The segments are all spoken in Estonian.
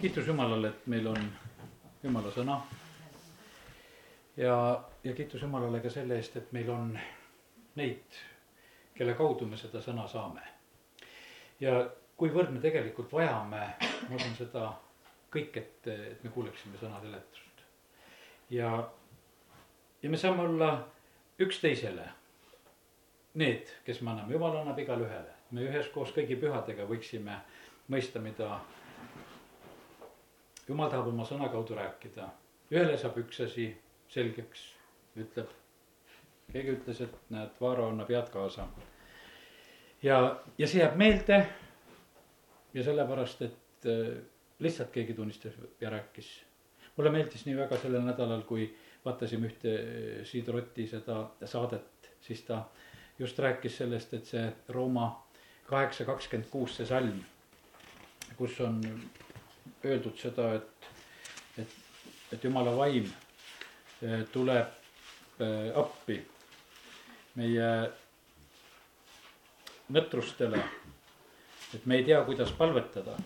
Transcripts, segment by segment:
kiitus Jumalale, et meil on Jumala sõna. ja, ja kiitus Jumalale ka selle eest, et meil on neid, kelle kaudu me seda sõna saame. ja kuivõrd me tegelikult vajame, ma usun seda kõik, et, et me kuuleksime sõna seletust. ja, ja me saame olla üksteisele need, kes me anname, Jumal annab igale ühele. me üheskoos kõigi pühadega võiksime mõista, mida jumal tahab oma sõna kaudu rääkida. ühele saab üks asi selgeks, ütleb. keegi ütles, et näed, Vaaro annab head kaasa. ja, ja see jääb meelde. ja sellepärast, et äh, lihtsalt keegi tunnistas ja rääkis. mulle meeldis nii väga sellel nädalal, kui vaatasime ühte äh, Siid Rotti seda saadet, siis ta just rääkis sellest, et see Rooma kaheksa kakskümmend kuus, see salm, kus on öeldud seda, et, et, et jumala vaim eh, tuleb eh, appi meie nõtrustele. et me ei tea, kuidas palvetada.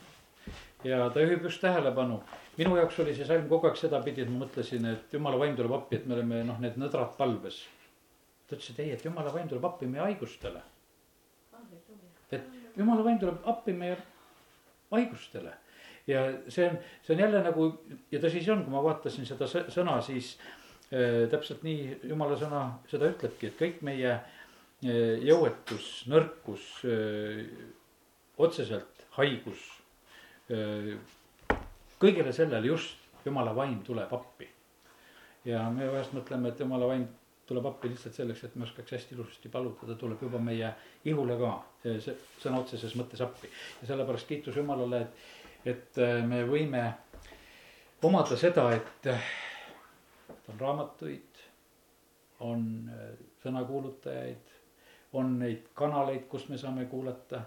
ja ta juhib just tähelepanu, minu jaoks oli see salm kogu aeg sedapidi, et ma mõtlesin, et jumala vaim tuleb appi, et me oleme noh, need nõdrad palves. ta ütles, et ei, et jumala vaim tuleb appi meie haigustele. et jumala vaim tuleb appi meie haigustele ja see on, see on jälle nagu ja ta siis on, kui ma vaatasin seda sõna, siis äh, täpselt nii jumala sõna seda ütlebki, et kõik meie äh, jõuetus, nõrkus äh,, otseselt haigus äh,. kõigele sellele just jumala vaim tuleb appi. ja me vahest mõtleme, et jumala vaim tuleb appi lihtsalt selleks, et me oskaks hästi ilusasti paluda, ta tuleb juba meie ihule ka, see sõna otseses mõttes appi. ja sellepärast kiitus Jumalale, et et äh, me võime omada seda, et äh, on raamatuid, on äh, sõnakuulutajaid, on neid kanaleid, kust me saame kuulata.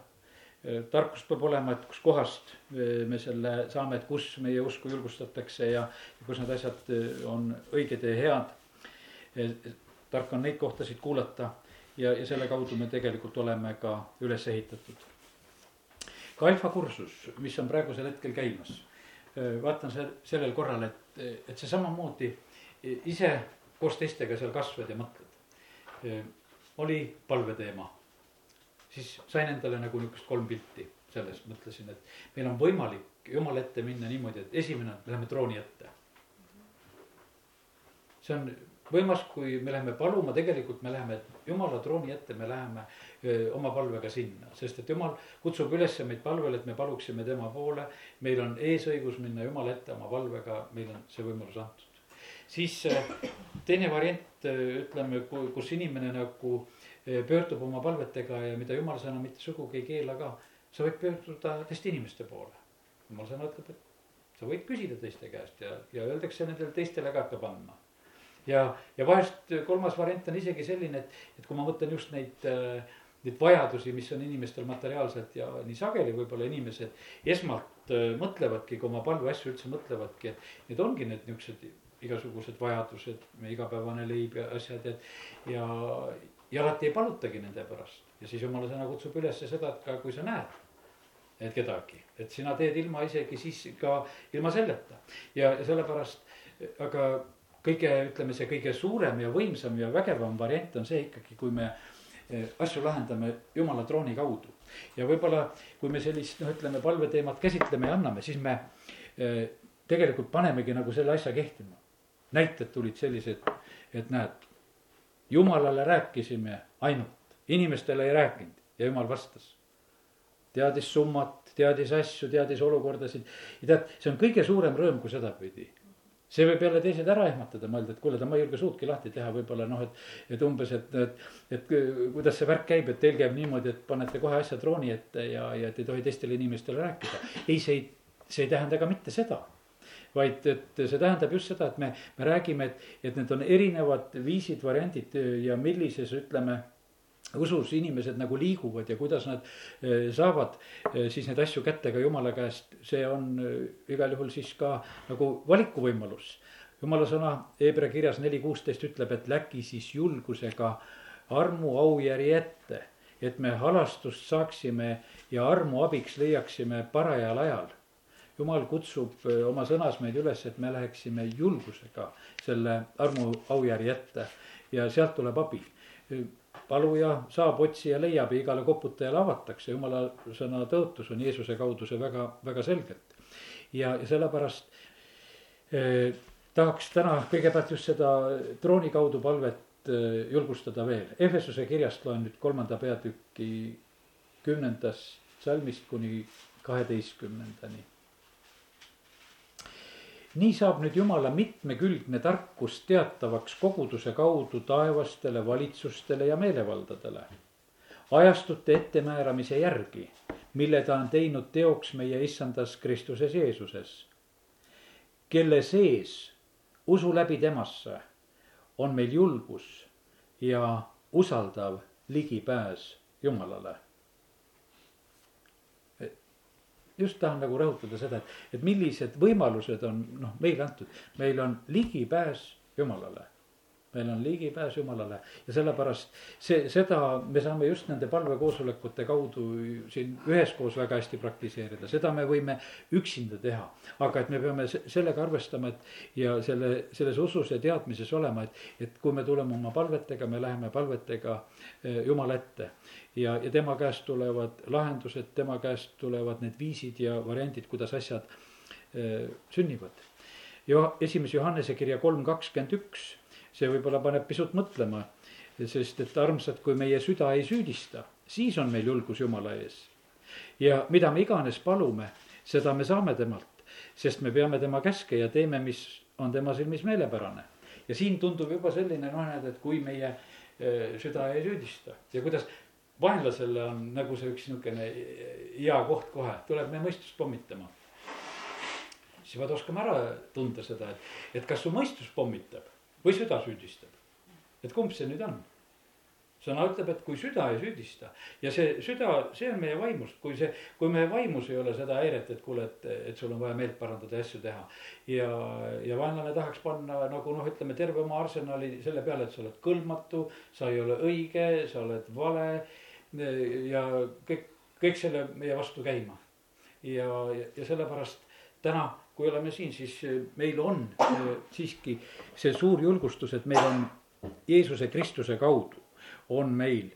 tarkus peab olema, et kuskohast me selle saame, et kus meie usku julgustatakse ja kus need asjad on õiged ja head. tark on neid kohtasid kuulata ja, ja selle kaudu me tegelikult oleme ka üles ehitatud ka alfakursus, mis on praegusel hetkel käimas. vaatan see sellel korral, et, et see samamoodi ise koos teistega seal kasvad ja mõtled. oli palveteema, siis sain endale nagu niisugust kolm pilti sellest, mõtlesin, et meil on võimalik jumala ette minna niimoodi, et esimene, me läheme trooni ette. see on võimas, kui me läheme paluma, tegelikult me läheme jumala trooni ette, me läheme öö, oma palvega sinna, sest et jumal kutsub üles meid palvele, et me paluksime tema poole. meil on eesõigus minna jumala ette oma palvega, meil on see võimalus antud. siis teine variant, ütleme, kus inimene nagu pöördub oma palvetega ja mida jumala sõna mitte sugugi ei keela ka. sa võid pöörduda teiste inimeste poole. jumala sõna ütleb, et sa võid küsida teiste käest ja, ja öeldakse nendele teistele ka hakkab andma ja, ja vahest kolmas variant on isegi selline, et, et kui ma mõtlen just neid äh, neid vajadusi, mis on inimestel materiaalselt ja nii sageli võib-olla inimesed esmalt äh, mõtlevadki, kui oma palveasju üldse mõtlevadki, et need ongi need niuksed igasugused vajadused, meie igapäevane leib ja asjad, et ja, ja alati ei palutagi nende pärast. ja siis jumala sõna kutsub üles seda, et ka kui sa näed, et kedagi, et sina teed ilma isegi siis ka ilma selleta ja, ja sellepärast, aga kõige, ütleme see kõige suurem ja võimsam ja vägevam variant on see ikkagi, kui me eh, asju lahendame jumala trooni kaudu. ja võib-olla, kui me sellist noh, ütleme palveteemat käsitleme ja anname, siis me eh, tegelikult panemegi nagu selle asja kehtima. näited tulid sellised, et näed, jumalale rääkisime ainult, inimestele ei rääkinud ja jumal vastas. teadis summat, teadis asju, teadis olukordasid ja tead, see on kõige suurem rõõm, kui sedapidi see võib jälle teised ära ehmatada, mõelda, et kuule, ma ei julge suudki lahti teha, võib-olla noh, et. et umbes, et, et, et kuidas see värk käib, et teil käib niimoodi, et panete kohe asja trooni ette ja, ja et ei tohi teistele inimestele rääkida. ei, see ei, see ei tähenda ka mitte seda vaid et see tähendab just seda, et me, me räägime, et, et need on erinevad viisid, variandid ja millises, ütleme usus inimesed nagu liiguvad ja kuidas nad eh, saavad eh, siis neid asju kätte ka jumala käest, see on eh, igal juhul siis ka nagu valikuvõimalus. jumala sõna Hebra kirjas neli kuusteist ütleb, et läki siis julgusega armu aujärje ette, et me halastust saaksime ja armu abiks leiaksime parajal ajal. jumal kutsub oma sõnas meid üles, et me läheksime julgusega selle armu aujärje ette ja sealt tuleb abi. Paluja saab, otsija leiab ja igale koputajale avatakse, jumala sõna tõotus on Jeesuse kaudu see väga, väga selgelt. ja, ja sellepärast eh, tahaks täna kõigepealt just seda trooni kaudu palvet eh, julgustada veel. Efesuse kirjast loen nüüd kolmanda peatüki kümnendast salmist kuni kaheteistkümnendani nii saab nüüd Jumala mitmekülgne tarkus teatavaks koguduse kaudu taevastele valitsustele ja meelevaldadele. ajastute ettemääramise järgi, mille ta on teinud teoks meie issandas Kristuses Jeesuses. kelle sees usu läbi temasse on meil julgus ja usaldav ligipääs Jumalale just tahan nagu rõhutada seda, et, et millised võimalused on noh, meile antud, meil on ligipääs Jumalale. Meil on ligipääs Jumalale. Ja sellepärast see, seda me saame just nende palvekoosolekute kaudu siin üheskoos väga hästi praktiseerida, seda me võime üksinda teha. aga et me peame sellega arvestama, et ja selle, selles usus ja teadmises olema, et, et kui me tuleme oma palvetega, me läheme palvetega eh, Jumala ette ja, ja tema käest tulevad lahendused, tema käest tulevad need viisid ja variandid, kuidas asjad äh, sünnivad. ja esimese Johannese kirja kolm kakskümmend üks, see võib-olla paneb pisut mõtlema, sest et armsad, kui meie süda ei süüdista, siis on meil julgus Jumala ees. ja mida me iganes palume, seda me saame temalt, sest me peame tema käske ja teeme, mis on tema silmis meelepärane. ja siin tundub juba selline noh, näed, et kui meie äh, süda ei süüdista ja kuidas vaenlasele on nagu see üks niisugune hea koht kohe, tuleb meie mõistust pommitama. siis pead oskama ära tunda seda, et, et kas su mõistus pommitab või süda süüdistab. et kumb see nüüd on? sõna ütleb, et kui süda ei süüdista ja see süda, see on meie vaimust, kui see, kui meie vaimus ei ole seda häiret, et kuule, et, et sul on vaja meelt parandada ja asju teha. ja, ja vaenlane tahaks panna nagu noh, ütleme terve oma arsenali selle peale, et sa oled kõlbmatu, sa ei ole õige, sa oled vale ja kõik, kõik selle meie vastu käima. ja, ja, ja sellepärast täna, kui oleme siin, siis meil on siiski see suur julgustus, et meil on Jeesuse Kristuse kaudu on meil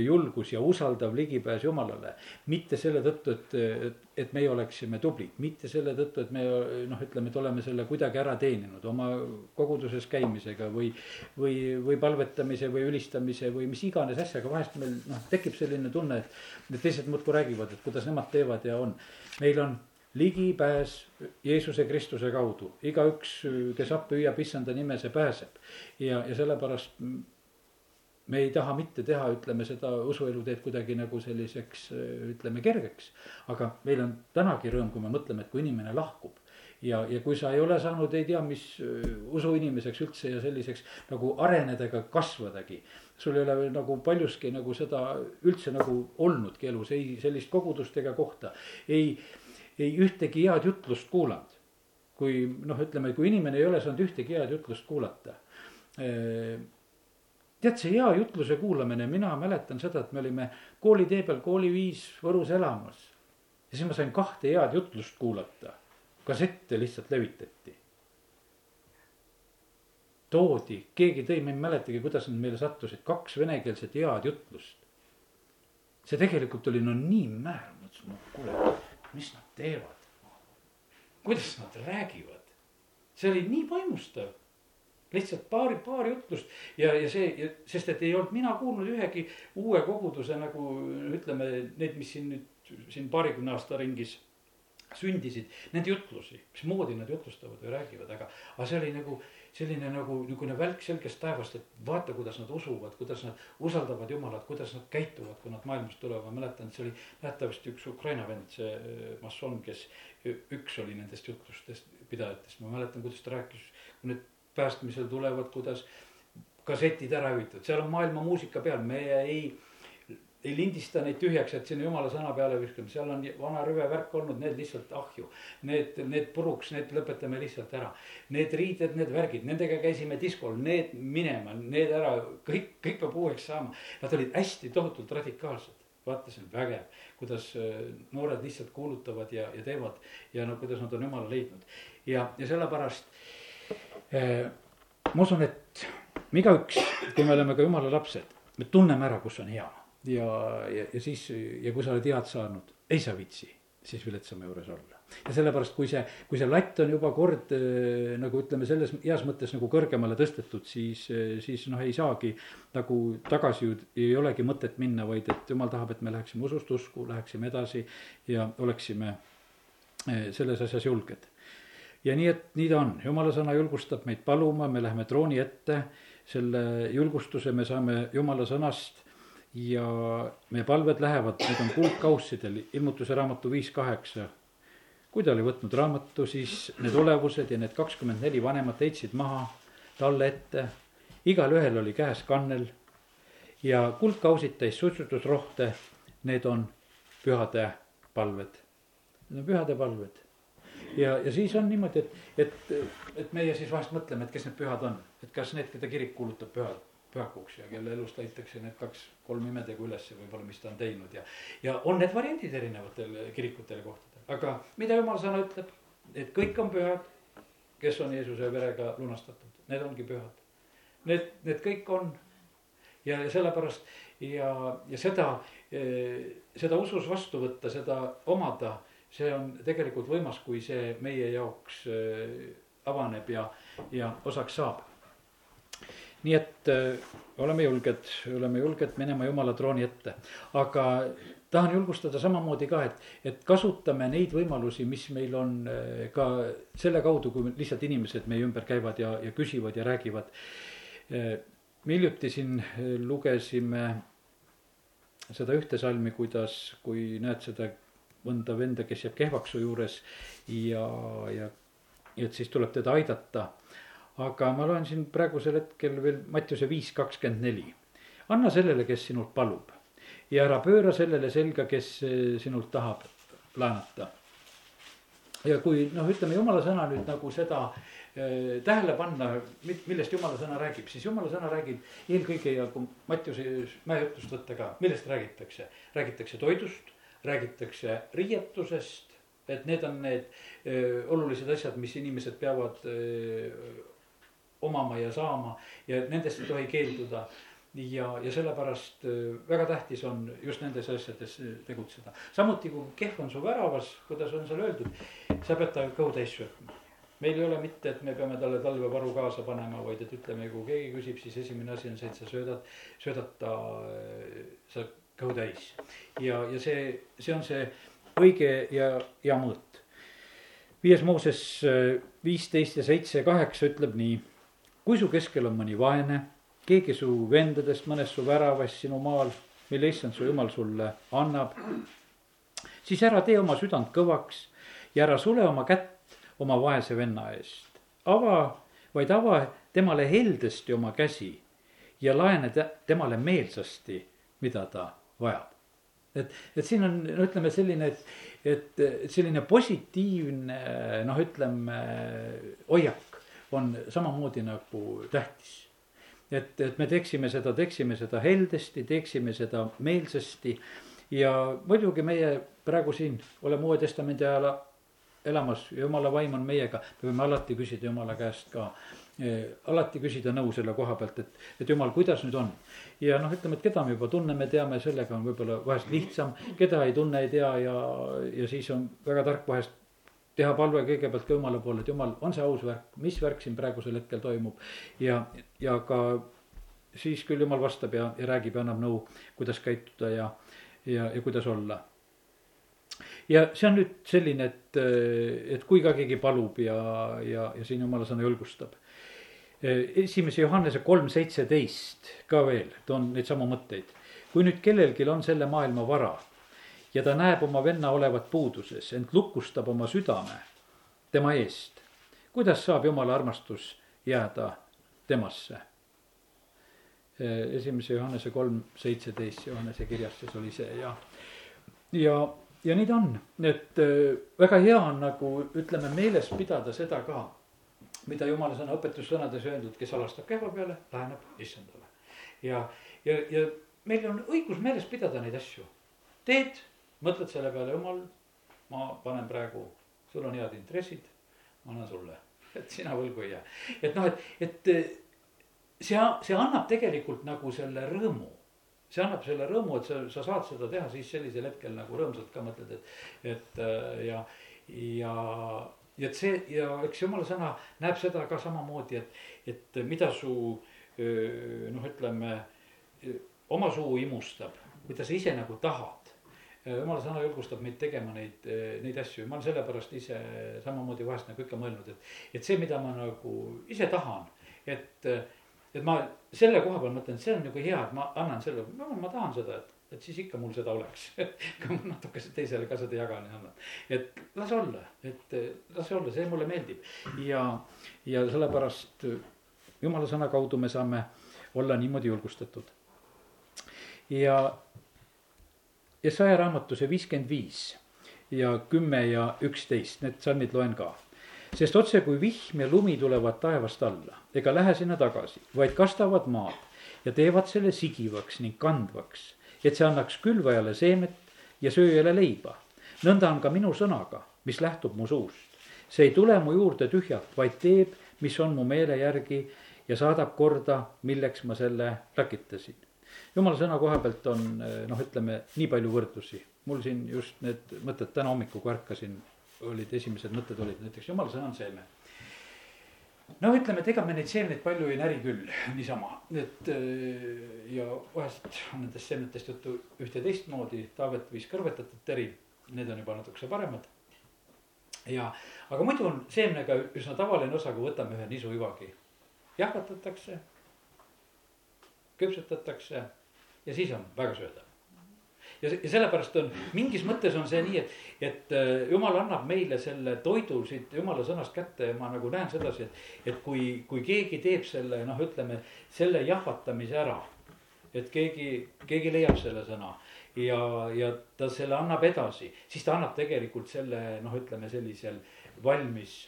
julgus ja usaldav ligipääs Jumalale. mitte selle tõttu, et, et, et meie oleksime tublid, mitte selle tõttu, et me noh, ütleme, et oleme selle kuidagi ära teeninud oma koguduses käimisega või. või, või palvetamise või ülistamise või mis iganes asjaga, vahest meil noh, tekib selline tunne, et. et teised muudkui räägivad, et kuidas nemad teevad ja on, meil on ligipääs Jeesuse Kristuse kaudu, igaüks, kes appi hüüab issanda nime, see pääseb. ja, ja sellepärast me ei taha mitte teha, ütleme seda usueluteed kuidagi nagu selliseks, ütleme kergeks. aga meil on tänagi rõõm, kui me mõtleme, et kui inimene lahkub ja, ja kui sa ei ole saanud, ei tea, mis usuinimeseks üldse ja selliseks nagu areneda ega kasvadagi. sul ei ole veel nagu paljuski nagu seda üldse nagu olnudki elus, ei sellist kogudust ega kohta, ei, ei ühtegi head jutlust kuulanud. kui noh, ütleme, kui inimene ei ole saanud ühtegi head jutlust kuulata tead, see hea jutluse kuulamine, mina mäletan seda, et me olime koolitee peal kooliviis Võrus elamas. ja siis ma sain kahte head jutlust kuulata, kassette lihtsalt levitati. toodi, keegi tõi, ma ei mäletagi, kuidas nad meile sattusid, kaks venekeelset head jutlust. see tegelikult oli no nii määr, mõtlesin, no kuule, mis nad teevad. kuidas nad räägivad, see oli nii vaimustav lihtsalt paari, paar jutlust. Ja, ja see, sest et ei olnud mina kuulnud ühegi uue koguduse nagu ütleme, need, mis siin nüüd siin paarikümne aasta ringis sündisid, nende jutlusi, mismoodi nad jutlustavad või räägivad, aga, aga see oli nagu selline nagu niisugune välk selgest taevast, et vaata, kuidas nad usuvad, kuidas nad usaldavad Jumalat, kuidas nad käituvad, kui nad maailmast tulevad, ma mäletan, et see oli mäletatavasti üks Ukraina vend, see äh, massoon, kes üks oli nendest jutlustest pidajatest, ma mäletan, kuidas ta rääkis, kui need päästmisel tulevad, kuidas kassetid ära hüütud, seal on maailma muusika peal, meie ei, ei lindista neid tühjaks, et sinna jumala sõna peale viskame, seal on vana rüvevärk olnud, need lihtsalt ahju. Need, need puruks, need lõpetame lihtsalt ära. Need riided, need värgid, nendega käisime diskol, need minema, need ära, kõik, kõik peab uueks saama. Nad olid hästi tohutult radikaalsed vaata, see on vägev, kuidas äh, noored lihtsalt kuulutavad ja, ja teevad ja no kuidas nad on jumala leidnud. ja, ja sellepärast ma usun, et me igaüks, kui me oleme ka jumala lapsed, me tunneme ära, kus on hea ja, ja, ja siis ja kui sa oled head saanud, ei sa viitsi siis viletsama juures olla. ja sellepärast, kui see, kui see latt on juba kord äh, nagu ütleme, selles heas mõttes nagu kõrgemale tõstetud, siis, äh, siis noh, ei saagi nagu tagasi ju ei olegi mõtet minna, vaid et jumal tahab, et me läheksime usust usku, läheksime edasi ja oleksime äh, selles asjas julged. Ja nii, et nii ta on, jumala sõna julgustab meid paluma, me läheme trooni ette, selle julgustuse me saame jumala sõnast ja meie palved lähevad, need on kuldkaussidel, ilmutuse raamatu viis kaheksa. kui ta oli võtnud raamatu, siis need olevused ja need kakskümmend neli vanemat heitsid maha talle ette. igalühel oli käes kannel ja kuldkausid täis suitsutusrohte, need on pühade palved. Need on pühade palved ja, ja siis on niimoodi, et, et, et meie siis vahest mõtleme, et kes need pühad on, et kas need, keda kirik kuulutab pühad pühakuks ja kelle elust leitakse need kaks-kolm imetegu ülesse võib-olla, mis ta on teinud. Ja. ja on need variandid erinevatel kirikutel ja kohtadel, aga mida jumal sõna ütleb, et kõik on pühad, kes on Jeesuse verega lunastatud, need ongi pühad. Need, need kõik on. Ja, ja sellepärast ja, ja seda, seda usus vastu võtta, seda omada, see on tegelikult võimas, kui see meie jaoks avaneb ja, ja osaks saab nii et äh, oleme julged, oleme julged minema jumala trooni ette, aga tahan julgustada samamoodi ka, et, et kasutame neid võimalusi, mis meil on äh, ka selle kaudu, kui lihtsalt inimesed meie ümber käivad ja, ja küsivad ja räägivad. Äh, me hiljuti siin lugesime seda ühte salmi, kuidas, kui näed seda mõnda venda, kes jääb kehvaksu juures ja, ja, ja et siis tuleb teda aidata aga ma loen siin praegusel hetkel veel Mattiuse viis kakskümmend neli. anna sellele, kes sinult palub ja ära pööra sellele selga, kes eh, sinult tahab laenata. ja kui noh, ütleme jumala sõna nüüd nagu seda äh, tähele panna, millest jumala sõna räägib, siis jumala sõna räägib eelkõige ja kui Mattiuse mäejutust võtta ka, millest räägitakse, räägitakse toidust, räägitakse riietusest et need on need öö, olulised asjad, mis inimesed peavad öö, omama ja saama ja nendest ei tohi keelduda. ja, ja sellepärast väga tähtis on just nendes asjades tegutseda. samuti kui kehv on su väravas, kuidas on seal öeldud, sa pead ta kõhu täis söötma meil ei ole mitte, et me peame talle talvevaru kaasa panema, vaid et ütleme, kui keegi küsib, siis esimene asi on see, et sa söödad, söödad ta, sa kõhu täis. ja, ja see, see on see õige ja, ja mõõt. viies Mooses viisteist ja seitse ja kaheksa ütleb nii kui su keskel on mõni vaene, keegi su vendadest mõnes su väravas sinu maal, mille issand su jumal sulle annab, siis ära tee oma südant kõvaks ja ära sule oma kätt oma vaese venna eest. ava, vaid ava temale heldesti oma käsi ja laene temale meelsasti, mida ta vajab. et, et siin on, no ütleme selline, et, et selline positiivne noh, ütleme hoiak on samamoodi nagu tähtis. et, et me teeksime seda, teeksime seda heldesti, teeksime seda meelsasti ja muidugi meie praegu siin oleme Uue Testamendi ajal elamas, jumala vaim on meiega, me võime alati küsida jumala käest ka eh,. Alati küsida nõu selle koha pealt, et, et jumal, kuidas nüüd on. ja noh, ütleme, et keda me juba tunneme, teame, sellega on võib-olla vahest lihtsam, keda ei tunne, ei tea ja, ja siis on väga tark vahest teha palve kõigepealt ka jumala poole, et jumal, on see aus värk, mis värk siin praegusel hetkel toimub. ja, ja ka siis küll jumal vastab ja, ja räägib ja annab nõu, kuidas käituda ja, ja, ja kuidas olla. ja see on nüüd selline, et, et kui ka keegi palub ja, ja, ja siin jumala sõna julgustab. Esimese Johannese kolm seitseteist ka veel, toon neid samu mõtteid. kui nüüd kellelgi on selle maailma vara ja ta näeb oma venna olevat puuduses, ent lukustab oma südame tema eest. kuidas saab jumala armastus jääda temasse? esimese Johannese kolm seitseteist Johannese kirjas siis oli see ja, ja, ja nii ta on, et äh, väga hea on nagu ütleme meeles pidada seda ka, mida jumala sõna õpetussõnades öeldud, kes alastab kehva peale, läheneb issandale. ja, ja, ja meil on õigus meeles pidada neid asju teed, mõtled selle peale, jumal, ma panen praegu, sul on head intressid, ma annan sulle, et sina võlgu ei jää. et noh, et, et see, see annab tegelikult nagu selle rõõmu see annab selle rõõmu, et sa, sa saad seda teha siis sellisel hetkel nagu rõõmsalt ka mõtled, et, et ja, ja, ja et see ja eks jumala sõna näeb seda ka samamoodi, et, et mida su noh, ütleme oma suu imustab, mida sa ise nagu tahad. jumala sõna julgustab meid tegema neid, neid asju ma olen sellepärast ise samamoodi vahest nagu ikka mõelnud, et, et see, mida ma nagu ise tahan, et, et ma selle koha peal mõtlen, see on nagu hea, et ma annan selle, ma tahan seda, et et siis ikka mul seda oleks. Kui ma natukese teisele ka seda jagan ja annan. et las olla, et las olla, see mulle meeldib. Ja, ja sellepärast jumala sõna kaudu me saame olla niimoodi julgustatud. Ja, ja saja raamatu see viiskümmend viis ja kümme ja üksteist, need salmid loen ka. sest otse kui vihm ja lumi tulevad taevast alla, ega lähe sinna tagasi, vaid kastavad maad ja teevad selle sigivaks ning kandvaks, et see annaks külvajale seemet ja sööjale leiba. nõnda on ka minu sõnaga, mis lähtub mu suust. see ei tule mu juurde tühjalt, vaid teeb, mis on mu meele järgi ja saadab korda, milleks ma selle läkitasin jumala sõna koha pealt on noh, ütleme nii palju võrdlusi. mul siin just need mõtted täna hommikul, kui ärkasin, olid esimesed mõtted olid näiteks jumala sõna on seeme. No ütleme, et ega me neid seemneid palju ei näri küll niisama, et ja vahest on nendest seemnetest juttu ühte teistmoodi, Taavet viis kõrvetatud teri, need on juba natukese paremad. Ja, aga muidu on seemnega üsna tavaline osa, kui võtame ühe nisuivagi, jahvatatakse, küpsetatakse ja siis on väga söödav. Ja, ja sellepärast on mingis mõttes on see nii, et, et äh, jumal annab meile selle toidu siit jumala sõnast kätte ja ma nagu näen sedasi, et, et kui, kui keegi teeb selle noh, ütleme selle jahvatamise ära. et keegi, keegi leiab selle sõna ja, ja ta selle annab edasi, siis ta annab tegelikult selle noh, ütleme sellisel valmis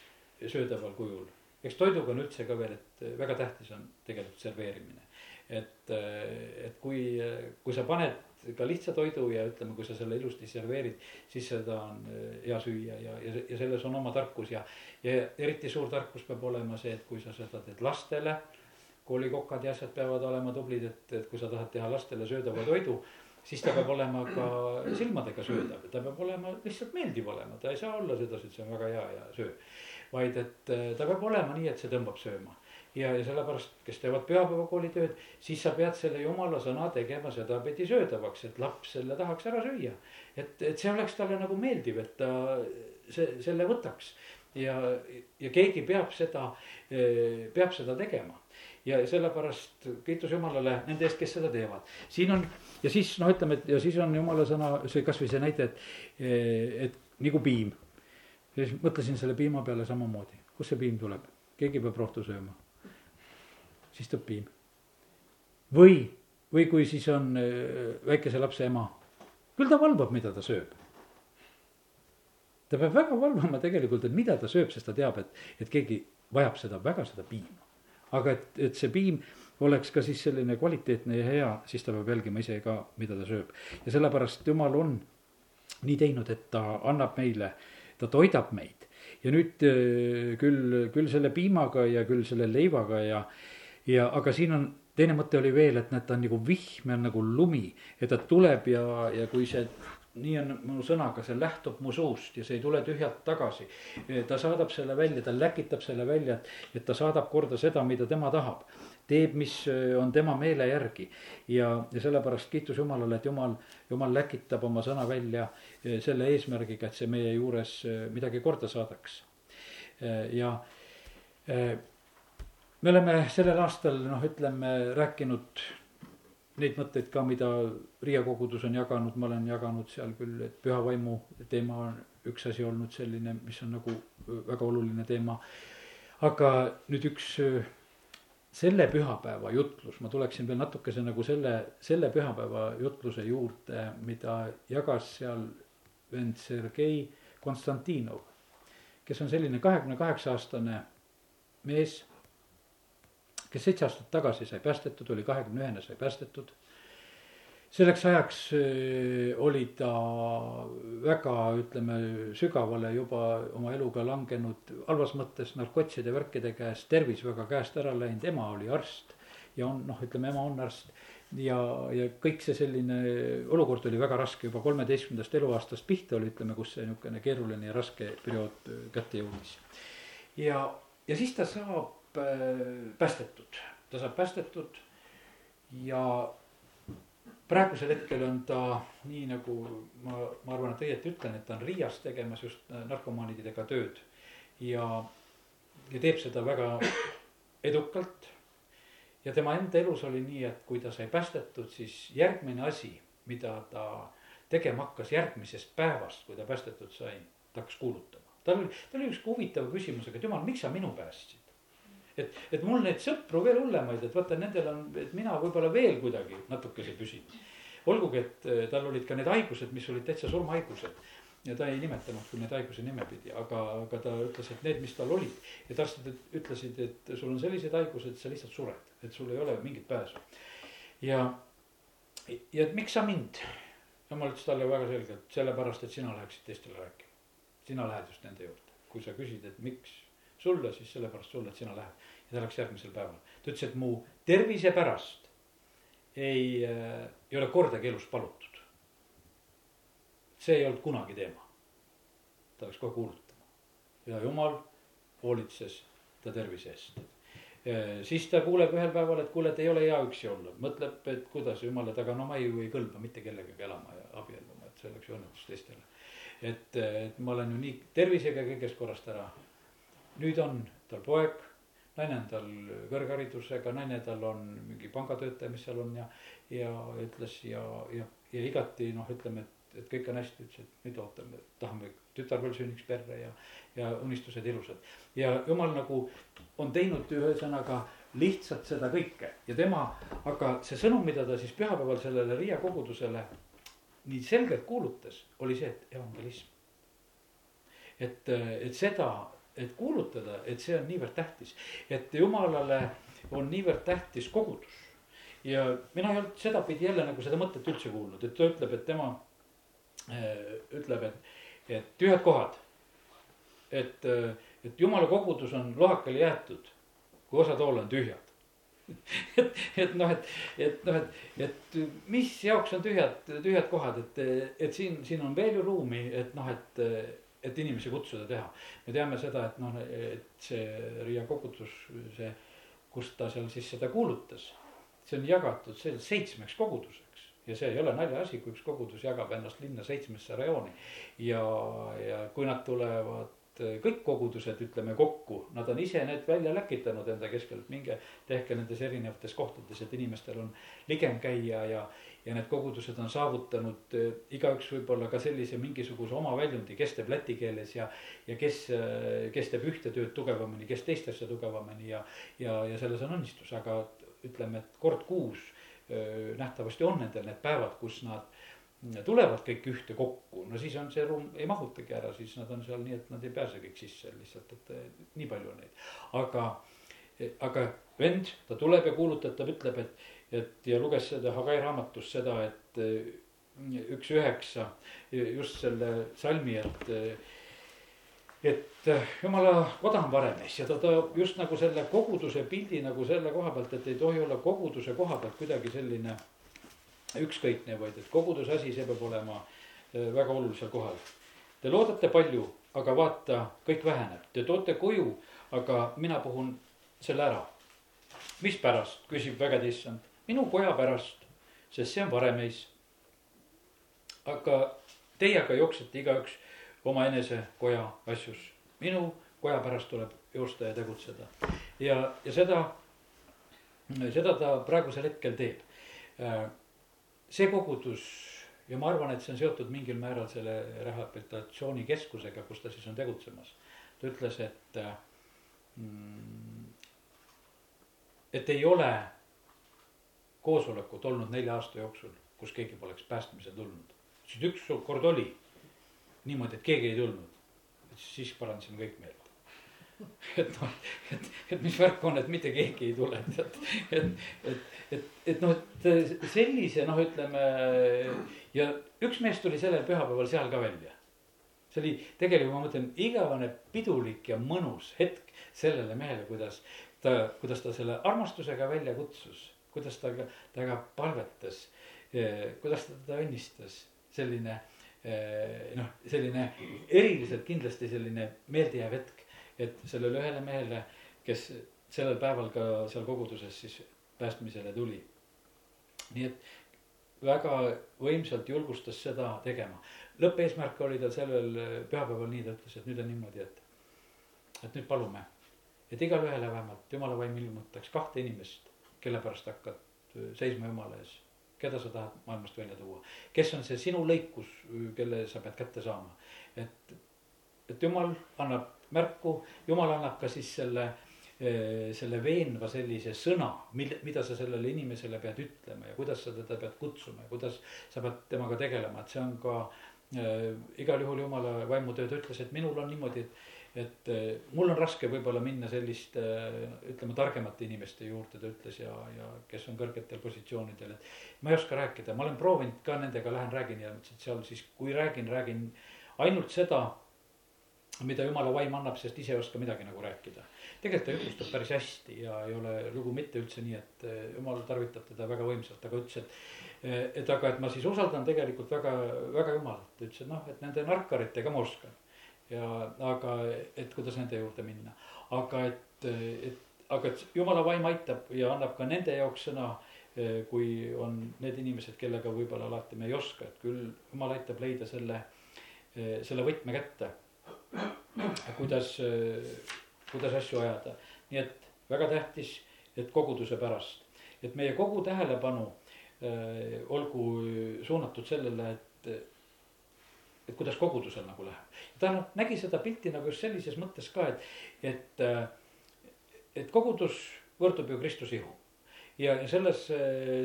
söödaval kujul. eks toiduga on üldse ka veel, et väga tähtis on tegelikult serveerimine et, et kui, kui sa paned ka lihtsa toidu ja ütleme, kui sa selle ilusti serveerid, siis seda on eh, hea süüa ja, ja, ja selles on oma tarkus ja, ja eriti suur tarkus peab olema see, et kui sa seda teed lastele. koolikokad ja asjad peavad olema tublid, et, et kui sa tahad teha lastele söödava toidu, siis ta peab olema ka silmadega söödav, ta peab olema lihtsalt meeldiv olema, ta ei saa olla sedasi, et see on väga hea ja söö. vaid et eh, ta peab olema nii, et see tõmbab sööma ja, ja sellepärast, kes teevad pühapäevakooli tööd, siis sa pead selle jumala sõna tegema sedapidi söödavaks, et laps selle tahaks ära süüa. et, et see oleks talle nagu meeldiv, et ta see, selle võtaks ja, ja keegi peab seda, peab seda tegema ja sellepärast kiitus Jumalale nende eest, kes seda teevad. siin on ja siis noh, ütleme, et ja siis on Jumala sõna, see kasvõi see näide, et, et nagu piim. siis mõtlesin selle piima peale samamoodi, kust see piim tuleb, keegi peab rohtu sööma siis tuleb piim. või, või kui siis on äh, väikese lapse ema, küll ta valvab, mida ta sööb. ta peab väga valvama tegelikult, et mida ta sööb, sest ta teab, et, et keegi vajab seda väga, seda piima. aga et, et see piim oleks ka siis selline kvaliteetne ja hea, siis ta peab jälgima ise ka, mida ta sööb. ja sellepärast jumal on nii teinud, et ta annab meile, ta toidab meid ja nüüd äh, küll, küll selle piimaga ja küll selle leivaga ja, ja, aga siin on, teine mõte oli veel, et näed, ta on nagu vihm ja nagu lumi, et ta tuleb ja, ja kui see nii on mu sõnaga, see lähtub mu suust ja see ei tule tühjalt tagasi. ta saadab selle välja, ta läkitab selle välja, et, et ta saadab korda seda, mida tema tahab. teeb, mis on tema meele järgi ja, ja sellepärast kiitus Jumalale, et Jumal, Jumal läkitab oma sõna välja selle eesmärgiga, et see meie juures midagi korda saadaks. ja me oleme sellel aastal noh, ütleme rääkinud neid mõtteid ka, mida Riia kogudus on jaganud, ma olen jaganud seal küll, et püha vaimu teema on üks asi olnud selline, mis on nagu väga oluline teema. aga nüüd üks selle pühapäeva jutlus, ma tuleksin veel natukese nagu selle, selle pühapäeva jutluse juurde, mida jagas seal vend Sergei Konstantinov, kes on selline kahekümne kaheksa aastane mees kes seitse aastat tagasi sai päästetud, oli kahekümne ühene, sai päästetud. selleks ajaks oli ta väga, ütleme, sügavale juba oma eluga langenud, halvas mõttes narkotside värkide käest, tervis väga käest ära läinud, ema oli arst. ja on noh, ütleme ema on arst ja, ja kõik see selline olukord oli väga raske juba kolmeteistkümnendast eluaastast pihta oli, ütleme, kus see niisugune keeruline ja raske periood kätte jõudis. ja, ja siis ta saab äh, päästetud, ta saab päästetud ja praegusel hetkel on ta nii nagu ma, ma arvan, et õieti ütlen, et ta on Riias tegemas just narkomaanidega tööd ja, ja teeb seda väga edukalt ja tema enda elus oli nii, et kui ta sai päästetud, siis järgmine asi, mida ta tegema hakkas järgmisest päevast, kui ta päästetud sai, ta hakkas kuulutama. tal oli, tal oli üks huvitav küsimus, et jumal, miks sa minu päästsid? Et, et mul neid sõpru veel hullemaid, et vaata, nendel on, et mina võib-olla veel kuidagi natukese püsin. olgugi, et eh, tal olid ka need haigused, mis olid täitsa surmahaigused ja ta ei nimetanud küll neid haiguse nimepidi, aga, aga ta ütles, et need, mis tal olid. ta arstid ütlesid, et sul on sellised haigused, sa lihtsalt sured, et sul ei ole mingit pääsu. ja, ja et miks sa mind? jumal ütles talle väga selgelt, sellepärast, et sina läheksid teistele rääkima. sina lähed just nende juurde, kui sa küsid, et miks sulle, siis sellepärast sulle, et sina lähed. ja ta läks järgmisel päeval, ta ütles, et mu tervise pärast ei äh,, ei ole kordagi elus palutud see ei olnud kunagi teema. ta läks kohe kuulutama ja jumal hoolitses ta tervise eest. siis ta kuuleb ühel päeval, et kuule, et ei ole hea üksi olla, mõtleb, et kuidas jumal, et aga no ma ju ei kõlba mitte kellegagi elama ja abielluma, et see oleks ju õnnetus teistele. et, et ma olen ju nii tervisega kõigest korrast ära. Nüüd on tal poeg, naine on tal kõrgharidusega, naine tal on mingi pangatöötaja, mis seal on ja, ja ütles ja, ja, ja igati noh, ütleme, et et kõik on hästi, ütles, et nüüd ootame, tahame, tütar veel sünniks perre ja, ja unistused ilusad. ja jumal nagu on teinud ühesõnaga lihtsalt seda kõike ja tema, aga see sõnum, mida ta siis pühapäeval sellele Riia kogudusele nii selgelt kuulutas, oli see, et evangelism. et, et seda, et kuulutada, et see on niivõrd tähtis, et jumalale on niivõrd tähtis kogudus. Ja mina ei olnud sedapidi jälle nagu seda mõtet üldse kuulnud, et ta ütleb, et tema Äh, ütleb, et, et tühjad kohad. et, äh, et jumala kogudus on lohakale jäetud, kui osad hool on tühjad. Et, et noh, et, et noh, et, et mis jaoks on tühjad, tühjad kohad, et, et siin, siin on veel ju ruumi, et noh, et, et inimesi kutsuda teha. me teame seda, et noh, et see Riia kogudus, see, kus ta seal siis seda kuulutas, see on jagatud seitsmeks koguduseks ja see ei ole naljaasi, kui üks kogudus jagab ennast linna seitsmesse rajooni. ja, ja kui nad tulevad eh, kõik kogudused, ütleme kokku, nad on ise need välja läkitanud enda keskelt, minge tehke nendes erinevates kohtades, et inimestel on ligem käia ja. Ja need kogudused on saavutanud äh, igaüks võib-olla ka sellise mingisuguse oma väljundi, kes teeb läti keeles ja. ja kes, eh, kes teeb ühte tööd tugevamini, kes teist asja tugevamini ja, ja, ja selles on õnnistus, aga ütleme, et kord kuus nähtavasti on nendel need päevad, kus nad tulevad kõik ühte kokku, no siis on see ruum, ei mahutagi ära, siis nad on seal nii, et nad ei pääse kõik sisse lihtsalt, et nii palju on neid. aga, aga vend, ta tuleb ja kuulutab, ta ütleb, et, et ja luges seda Hagai raamatus seda, et üks üheksa just selle salmi, et et eh, jumala koda on varemees ja ta toob just nagu selle koguduse pildi nagu selle koha pealt, et ei tohi olla koguduse koha pealt kuidagi selline ükskõikne, vaid et koguduse asi, see peab olema väga olulisel kohal. Te loodate palju, aga vaata, kõik väheneb, te toote koju, aga mina puhun selle ära. mispärast, küsib vägede issand, minu koja pärast, sest see on varemeis. aga teie aga jooksete igaüks omaenese koja asjus. minu koja pärast tuleb joosta ja tegutseda. ja, ja seda, seda ta praegusel hetkel teeb. see kogudus ja ma arvan, et see on seotud mingil määral selle rehabilitatsioonikeskusega, kus ta siis on tegutsemas. ta ütles, et mm, et ei ole koosolekut olnud nelja aasta jooksul, kus keegi poleks päästmisele tulnud. siis üks kord oli niimoodi, et keegi ei tulnud. siis parandasime kõik meelt. et noh, et, et mis värk on, et mitte keegi ei tule, tead. et, et, et, et noh, et sellise noh, ütleme ja üks mees tuli sellel pühapäeval seal ka välja. see oli tegelikult, ma mõtlen, igavene pidulik ja mõnus hetk sellele mehele, kuidas ta, kuidas ta selle armastusega välja kutsus, kuidas ta, temaga palvetas, kuidas ta teda õnnistas, selline noh, selline eriliselt kindlasti selline meeldejääv hetk et sellele ühele mehele, kes sellel päeval ka seal koguduses siis päästmisele tuli. nii et väga võimsalt julgustas seda tegema. lõppeesmärk oli tal sellel pühapäeval nii, ta ütles, et nüüd on niimoodi, et, et nüüd palume, et igalühele vähemalt jumala vaim ilmutaks kahte inimest, kelle pärast hakkad seisma jumala ees. Keda sa tahad maailmast välja tuua, kes on see sinu lõikus, kelle sa pead kätte saama. et, et jumal annab märku, jumal annab ka siis selle, eh, selle veenva sellise sõna, mille, mida sa sellele inimesele pead ütlema ja kuidas sa teda pead kutsuma ja kuidas sa pead temaga tegelema, et see on ka äh, igal juhul jumala vaimutöö, ta ütles, et minul on niimoodi, et et äh, mul on raske võib-olla minna selliste äh, ütleme targemate inimeste juurde, ta ütles ja, ja kes on kõrgetel positsioonidel, et. ma ei oska rääkida, ma olen proovinud ka nendega, lähen räägin ja ütlesin, et seal siis, kui räägin, räägin ainult seda mida jumala vaim annab, sest ise ei oska midagi nagu rääkida. tegelikult ta jutustab päris hästi ja ei ole lugu mitte üldse nii, et eh, jumal tarvitab teda väga võimsalt, aga ütles, et. Eh, et aga, et ma siis usaldan tegelikult väga, väga jumalat, ütles, et noh, et nende narkaritega ma oskan. Ja aga, et kuidas nende juurde minna, aga et, et, aga et jumala vaim aitab ja annab ka nende jaoks sõna eh, kui on need inimesed, kellega võib-olla alati me ei oska, et küll jumal aitab leida selle, selle võtme kätte. Kuidas, kuidas asju ajada. nii et väga tähtis, et koguduse pärast, et meie kogu tähelepanu äh, olgu suunatud sellele, et, et kuidas kogudusel nagu läheb. ta noh, nägi seda pilti nagu just sellises mõttes ka, et, et, et kogudus võrdub ju Kristuse ihu ja selles,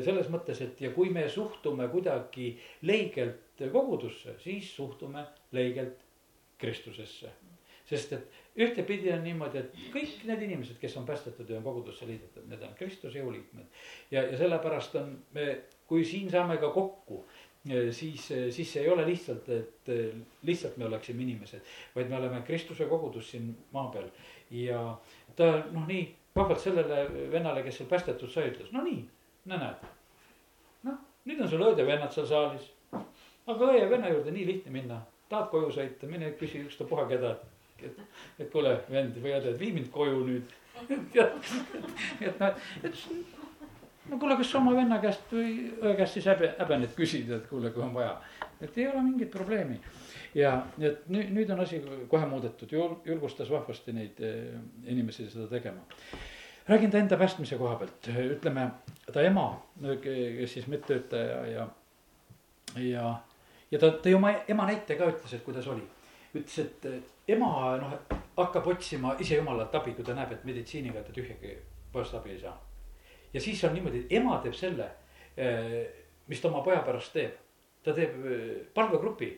selles mõttes, et ja kui me suhtume kuidagi leigelt kogudusse, siis suhtume leigelt Kristusesse sest et ühtepidi on niimoodi, et kõik need inimesed, kes on päästetud ja on kogudusse liidetud, need on Kristuse jõuliikmed. ja, ja sellepärast on me, kui siin saame ka kokku, siis, siis ei ole lihtsalt, et lihtsalt me oleksime inimesed, vaid me oleme Kristuse kogudus siin maa peal. ja ta noh, nii vahvalt sellele vennale, kes seal päästetud sai, ütles, no nii, no näed. noh, nüüd on sul õed ja vennad seal saalis. aga õe ja venna juurde nii lihtne minna, tahad koju sõita, mine küsi ükstapuha keda et, et kuule, vend või õde, vii mind koju nüüd. et noh, et no kuule, kas oma venna käest või õe käest siis häbe, häbened küsida, et kuule, kui on vaja. et ei ole mingit probleemi. ja et nüüd, nüüd on asi kohe muudetud, julgustas vahvasti neid eh, inimesi seda tegema. räägin ta enda päästmise koha pealt, ütleme ta ema, kes siis medtöötaja ja, ja, ja ta tõi oma ema näite ka, ütles, et kuidas oli ütles, et ema noh, hakkab otsima ise jumalalt abi, kui ta näeb, et meditsiiniga ta tühjagi poest abi ei saa. Ja siis on niimoodi, ema teeb selle, eh, mis ta oma poja pärast teeb. ta teeb eh, palvegrupi,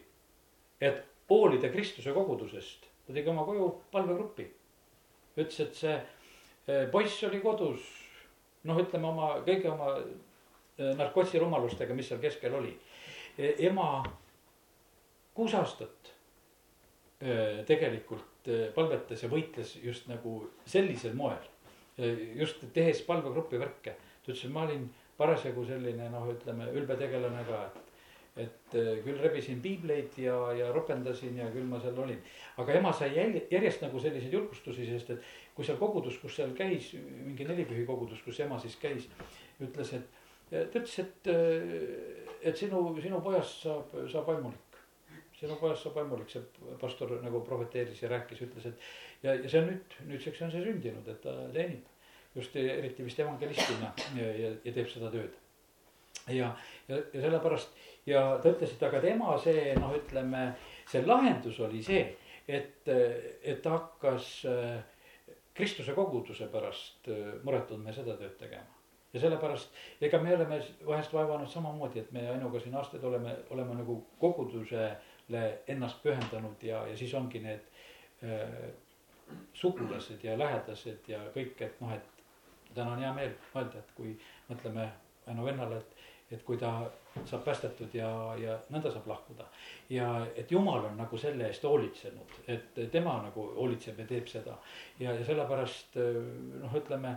et hoolida Kristuse kogudusest, ta tegi oma koju palvegrupi. ütles, et see eh, poiss oli kodus, noh, ütleme oma kõigi oma narkoosirumalustega, mis seal keskel oli. ema kuus aastat tegelikult palvetas ja võitles just nagu sellisel moel. Just tehes palvegrupi värke, ta ütles, et ma olin parasjagu selline noh, ütleme ülbe tegelane ka, et. et küll rebisin piibleid ja, ja ropendasin ja küll ma seal olin. aga ema sai jälje, järjest nagu selliseid julgustusi, sest et kui seal kogudus, kus seal käis, mingi nelipühi kogudus, kus ema siis käis, ütles, et. ta ütles, et, et sinu, sinu pojast saab, saab vaimulik sinu pojast saab vaimulik, see pastor nagu prohveteeris ja rääkis, ütles, et. ja, ja see on nüüd, nüüdseks on see sündinud, et ta teenib just eriti vist evangelistina ja, ja, ja teeb seda tööd. ja, ja, ja sellepärast ja ta ütles, et aga tema see noh, ütleme see lahendus oli see, et, et ta hakkas Kristuse koguduse pärast muret tundma ja seda tööd tegema ja sellepärast, ega me oleme vahest vaevanud samamoodi, et me Ainuga siin aastaid oleme, oleme nagu koguduse äh, ennast pühendanud ja, ja siis ongi need äh, sugulased ja lähedased ja kõik, et noh, et täna on hea meel mõelda, et kui mõtleme Väno vennale, et, et kui ta saab päästetud ja, ja nõnda saab lahkuda. ja et jumal on nagu selle eest hoolitsenud, et tema nagu hoolitseb ja teeb seda. ja, ja sellepärast noh, ütleme,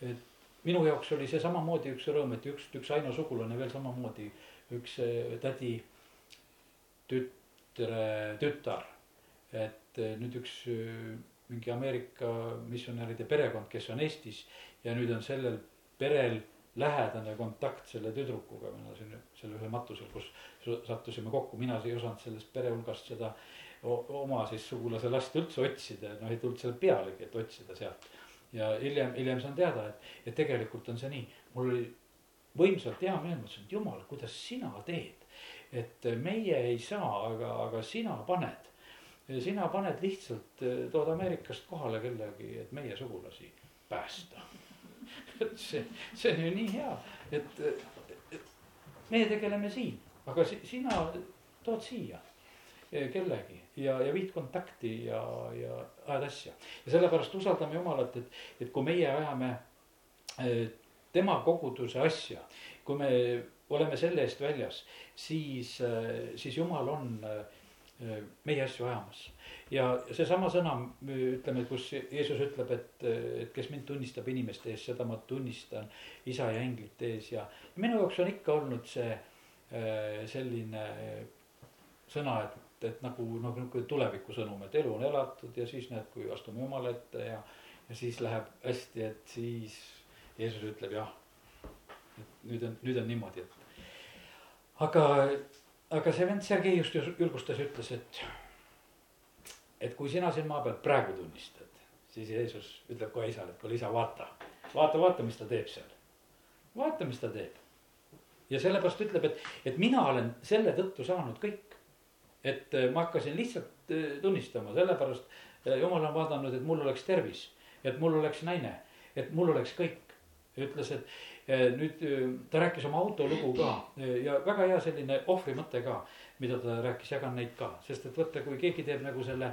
et minu jaoks oli see samamoodi üks rõõm, et üks, üks Aino sugulane veel samamoodi, üks tädi tütre tütar. et nüüd üks mingi Ameerika missionäride perekond, kes on Eestis ja nüüd on sellel perel lähedane kontakt selle tüdrukuga, me elasime seal ühel matusel, kus sattusime kokku, mina ei osanud sellest pere hulgast seda oma siis sugulase last üldse otsida, noh ei tulnud selle pealegi, et otsida sealt. ja hiljem, hiljem saan teada, et, et tegelikult on see nii, mul oli võimsalt hea meel, ma ütlesin, et jumal, kuidas sina teed. Et meie ei saa, aga, aga sina paned. sina paned lihtsalt, tood Ameerikast kohale kellegi, et meie sugulasi päästa et see, see on ju nii hea, et, et meie tegeleme siin, aga si, sina tood siia kellegi ja, ja viid kontakti ja, ja ajad asja. ja sellepärast usaldame Jumalat, et, et kui meie ajame eh, tema koguduse asja, kui me oleme selle eest väljas, siis, eh, siis Jumal on eh, meie asju ajamas ja seesama sõna, ütleme, kus Jeesus ütleb, et, et kes mind tunnistab inimeste ees, seda ma tunnistan isa ja inglite ees ja minu jaoks on ikka olnud see äh, selline sõna, et, et nagu noh, niisugune tulevikusõnum, et elu on elatud ja siis näed, kui astume Jumala ette ja, ja siis läheb hästi, et siis Jeesus ütleb jah. et nüüd on, nüüd on niimoodi, et aga, aga see vend Sergei just julgustas, ütles, et et kui sina siin maa peal praegu tunnistad, siis Jeesus ütleb kohe isale, et kuule isa, vaata, vaata, vaata, mis ta teeb seal. vaata, mis ta teeb. ja sellepärast ütleb, et, et mina olen selle tõttu saanud kõik. et äh, ma hakkasin lihtsalt äh, tunnistama, sellepärast äh, jumal on vaadanud, et mul oleks tervis, et mul oleks naine, et mul oleks kõik. ütles, et nüüd ta rääkis oma autolugu ka ja väga hea selline ohvrimõte ka mida ta rääkis, jagan neid ka, sest et vaata, kui keegi teeb nagu selle